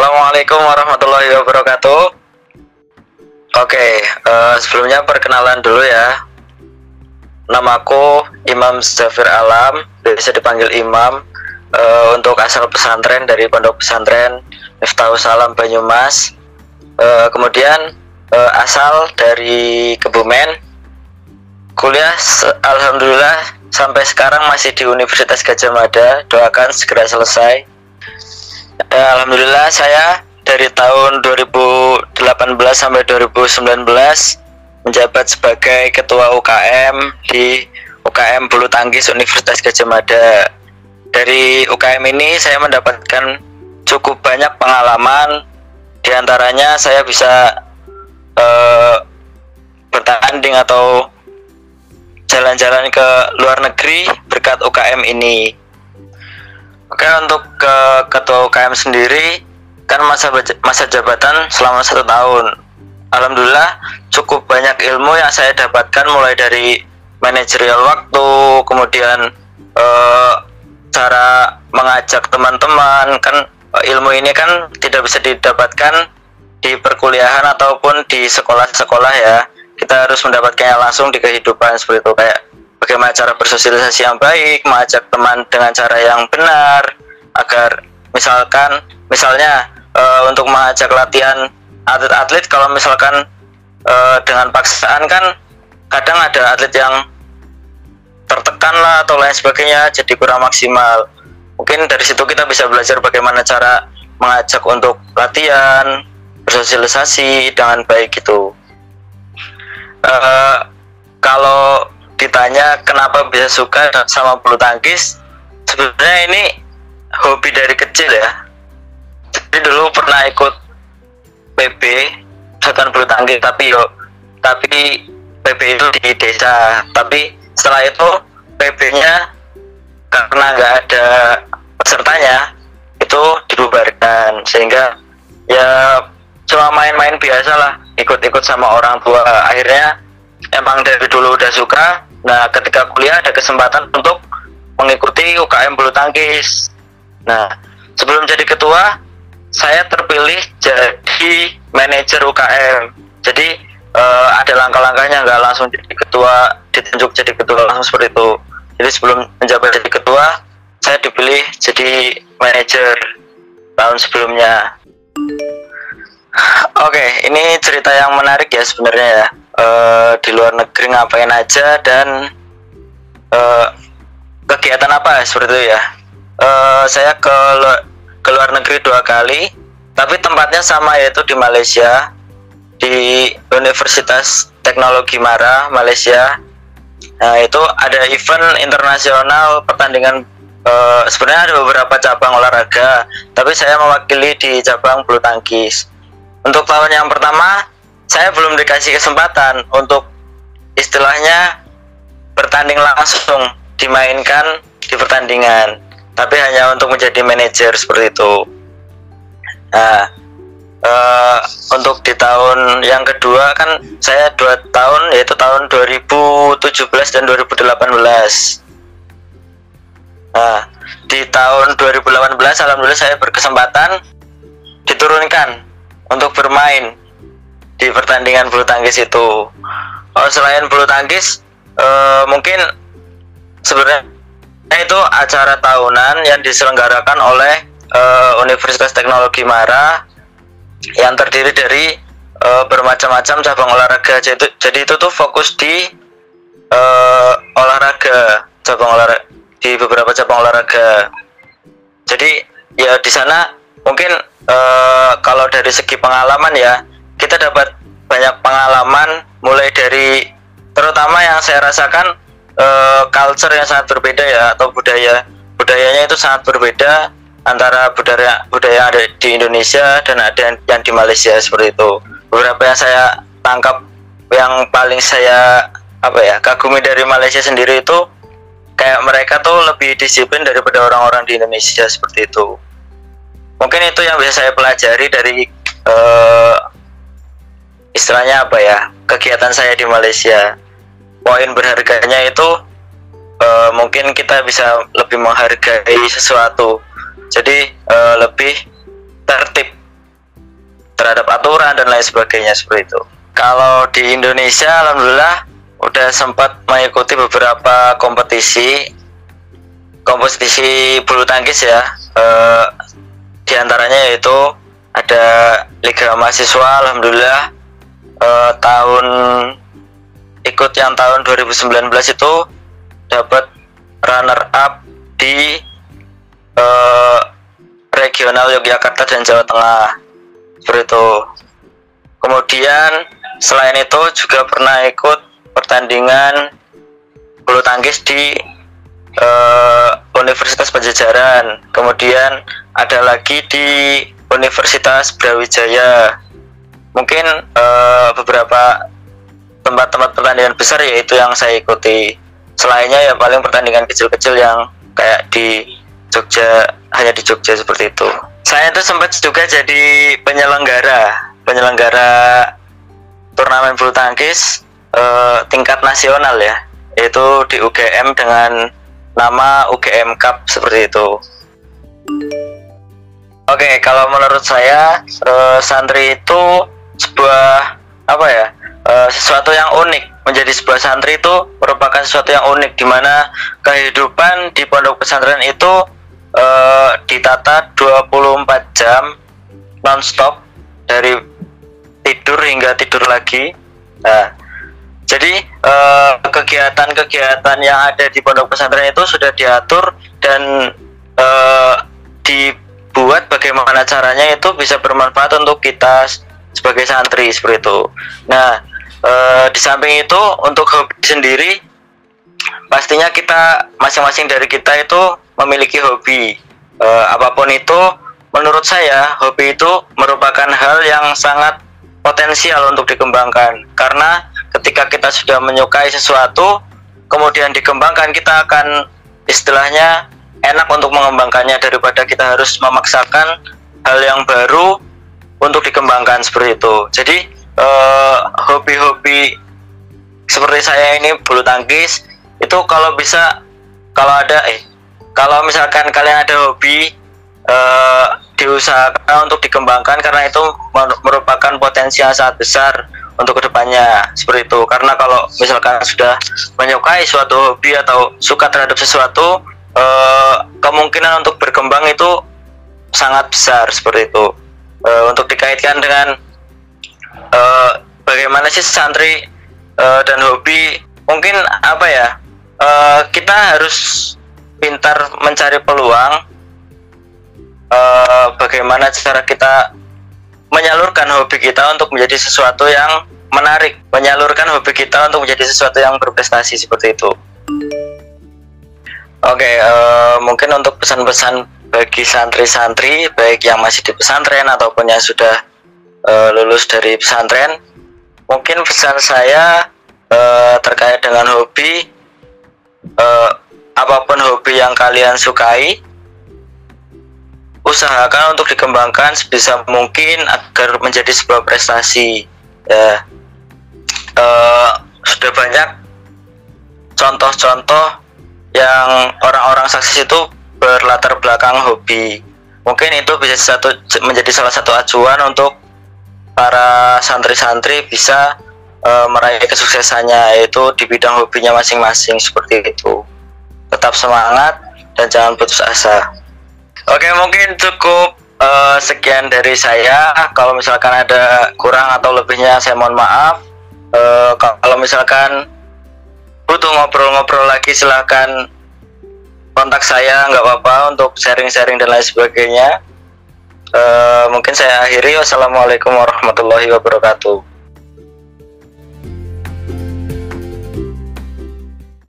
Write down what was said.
Assalamualaikum warahmatullahi wabarakatuh. Oke, uh, sebelumnya perkenalan dulu ya. Namaku Imam Zafir Alam, bisa dipanggil Imam. Uh, untuk asal pesantren dari Pondok Pesantren Miftahul Salam Banyumas. Uh, kemudian uh, asal dari Kebumen. Kuliah alhamdulillah sampai sekarang masih di Universitas Gajah Mada. Doakan segera selesai Alhamdulillah saya dari tahun 2018 sampai 2019 menjabat sebagai ketua UKM di UKM Bulu Tangkis Universitas Gajah Mada. Dari UKM ini saya mendapatkan cukup banyak pengalaman. Di antaranya saya bisa uh, bertanding atau jalan-jalan ke luar negeri berkat UKM ini. Oke untuk ke ketua UKM sendiri kan masa masa jabatan selama satu tahun. Alhamdulillah cukup banyak ilmu yang saya dapatkan mulai dari manajerial waktu, kemudian eh, cara mengajak teman-teman kan ilmu ini kan tidak bisa didapatkan di perkuliahan ataupun di sekolah-sekolah ya. Kita harus mendapatkannya langsung di kehidupan seperti itu kayak bagaimana cara bersosialisasi yang baik, mengajak teman dengan cara yang benar, agar misalkan misalnya uh, untuk mengajak latihan atlet-atlet kalau misalkan uh, dengan paksaan kan kadang ada atlet yang tertekan lah atau lain sebagainya jadi kurang maksimal. Mungkin dari situ kita bisa belajar bagaimana cara mengajak untuk latihan bersosialisasi dengan baik gitu. Uh, kalau ditanya kenapa bisa suka sama bulu tangkis sebenarnya ini hobi dari kecil ya. Jadi dulu pernah ikut PB misalkan bulu tangkis tapi yo tapi PB itu di desa. Tapi setelah itu PB-nya karena nggak ada pesertanya itu dibubarkan. Sehingga ya cuma main-main biasa lah ikut-ikut sama orang tua. Akhirnya emang dari dulu udah suka Nah, ketika kuliah ada kesempatan untuk mengikuti UKM bulu tangkis. Nah, sebelum jadi ketua, saya terpilih jadi manajer UKM. Jadi uh, ada langkah-langkahnya nggak langsung jadi ketua, ditunjuk jadi ketua langsung seperti itu. Jadi sebelum menjabat jadi ketua, saya dipilih jadi manajer tahun sebelumnya. Oke, okay, ini cerita yang menarik ya sebenarnya ya uh, di luar negeri ngapain aja dan uh, kegiatan apa seperti itu ya? Uh, saya ke ke luar negeri dua kali tapi tempatnya sama yaitu di Malaysia di Universitas Teknologi Mara Malaysia. Nah itu ada event internasional pertandingan uh, sebenarnya ada beberapa cabang olahraga tapi saya mewakili di cabang bulu tangkis. Untuk tahun yang pertama saya belum dikasih kesempatan untuk istilahnya bertanding langsung dimainkan di pertandingan tapi hanya untuk menjadi manajer seperti itu. Nah uh, untuk di tahun yang kedua kan saya dua tahun yaitu tahun 2017 dan 2018 nah di tahun 2018 alhamdulillah saya berkesempatan diturunkan untuk bermain di pertandingan bulu tangkis itu. Oh, selain bulu tangkis, uh, mungkin sebenarnya itu acara tahunan yang diselenggarakan oleh uh, Universitas Teknologi Mara yang terdiri dari uh, bermacam-macam cabang olahraga. Jadi, jadi itu tuh fokus di uh, olahraga, cabang olahraga di beberapa cabang olahraga. Jadi ya di sana mungkin uh, kalau dari segi pengalaman ya kita dapat banyak pengalaman mulai dari terutama yang saya rasakan uh, culture yang sangat berbeda ya atau budaya budayanya itu sangat berbeda antara budaya budaya yang ada di Indonesia dan ada yang di Malaysia seperti itu. Beberapa yang saya tangkap yang paling saya apa ya kagumi dari Malaysia sendiri itu kayak mereka tuh lebih disiplin daripada orang-orang di Indonesia seperti itu. Mungkin itu yang bisa saya pelajari dari uh, istilahnya apa ya kegiatan saya di Malaysia poin berharganya itu uh, mungkin kita bisa lebih menghargai sesuatu jadi uh, lebih tertib terhadap aturan dan lain sebagainya seperti itu. Kalau di Indonesia, alhamdulillah udah sempat mengikuti beberapa kompetisi kompetisi bulu tangkis ya. Eh, di antaranya yaitu ada Liga Mahasiswa, alhamdulillah eh, tahun ikut yang tahun 2019 itu dapat runner up di eh, regional Yogyakarta dan Jawa Tengah. Seperti itu. Kemudian selain itu juga pernah ikut pertandingan bulu tangkis di uh, Universitas Pajajaran. Kemudian ada lagi di Universitas Brawijaya mungkin uh, beberapa tempat-tempat pertandingan besar yaitu yang saya ikuti. Selainnya ya paling pertandingan kecil-kecil yang kayak di Jogja hanya di Jogja seperti itu. Saya itu sempat juga jadi penyelenggara penyelenggara turnamen bulu tangkis uh, tingkat nasional ya. Yaitu di UGM dengan nama UGM Cup seperti itu. Oke, okay, kalau menurut saya uh, santri itu sebuah apa ya uh, sesuatu yang unik menjadi sebuah santri itu merupakan sesuatu yang unik di mana kehidupan di pondok pesantren itu uh, ditata 24 jam nonstop dari tidur hingga tidur lagi. Nah, jadi kegiatan-kegiatan uh, yang ada di pondok pesantren itu sudah diatur dan uh, dibuat bagaimana caranya itu bisa bermanfaat untuk kita sebagai santri seperti itu. Nah, di samping itu untuk hobi sendiri pastinya kita masing-masing dari kita itu memiliki hobi e, apa pun itu menurut saya hobi itu merupakan hal yang sangat potensial untuk dikembangkan karena ketika kita sudah menyukai sesuatu kemudian dikembangkan kita akan istilahnya enak untuk mengembangkannya daripada kita harus memaksakan hal yang baru untuk dikembangkan seperti itu. Jadi eh, hobi-hobi seperti saya ini bulu tangkis itu kalau bisa kalau ada eh kalau misalkan kalian ada hobi uh, diusahakan untuk dikembangkan karena itu merupakan potensi yang sangat besar untuk ke depannya seperti itu. Karena kalau misalkan sudah menyukai suatu hobi atau suka terhadap sesuatu uh, kemungkinan untuk berkembang itu sangat besar seperti itu uh, untuk dikaitkan dengan uh, bagaimana sih santri uh, dan hobi mungkin apa ya uh, kita harus pintar mencari peluang uh, bagaimana cara kita menyalurkan hobi kita untuk menjadi sesuatu yang menarik menyalurkan hobi kita untuk menjadi sesuatu yang berprestasi seperti itu. Oke okay, uh, mungkin untuk pesan-pesan bagi santri-santri baik yang masih di pesantren ataupun yang sudah uh, lulus dari pesantren mungkin pesan saya uh, terkait dengan hobi uh, apa pun hobi yang kalian sukai usahakan untuk dikembangkan sebisa mungkin agar menjadi sebuah prestasi. Ya. Sudah banyak contoh-contoh yang orang-orang sukses itu berlatar belakang hobi mungkin itu bisa satu menjadi salah satu acuan untuk para santri-santri bisa uh, meraih kesuksesannya yaitu di bidang hobinya masing-masing seperti itu tetap semangat dan jangan putus asa. Oke, mungkin cukup uh, sekian dari saya. Kalau misalkan ada kurang atau lebihnya, saya mohon maaf. Uh, kalau misalkan butuh ngobrol-ngobrol lagi, silahkan kontak saya, nggak apa-apa untuk sharing-sharing dan lain sebagainya. Uh, mungkin saya akhiri. Wassalamualaikum warahmatullahi wabarakatuh.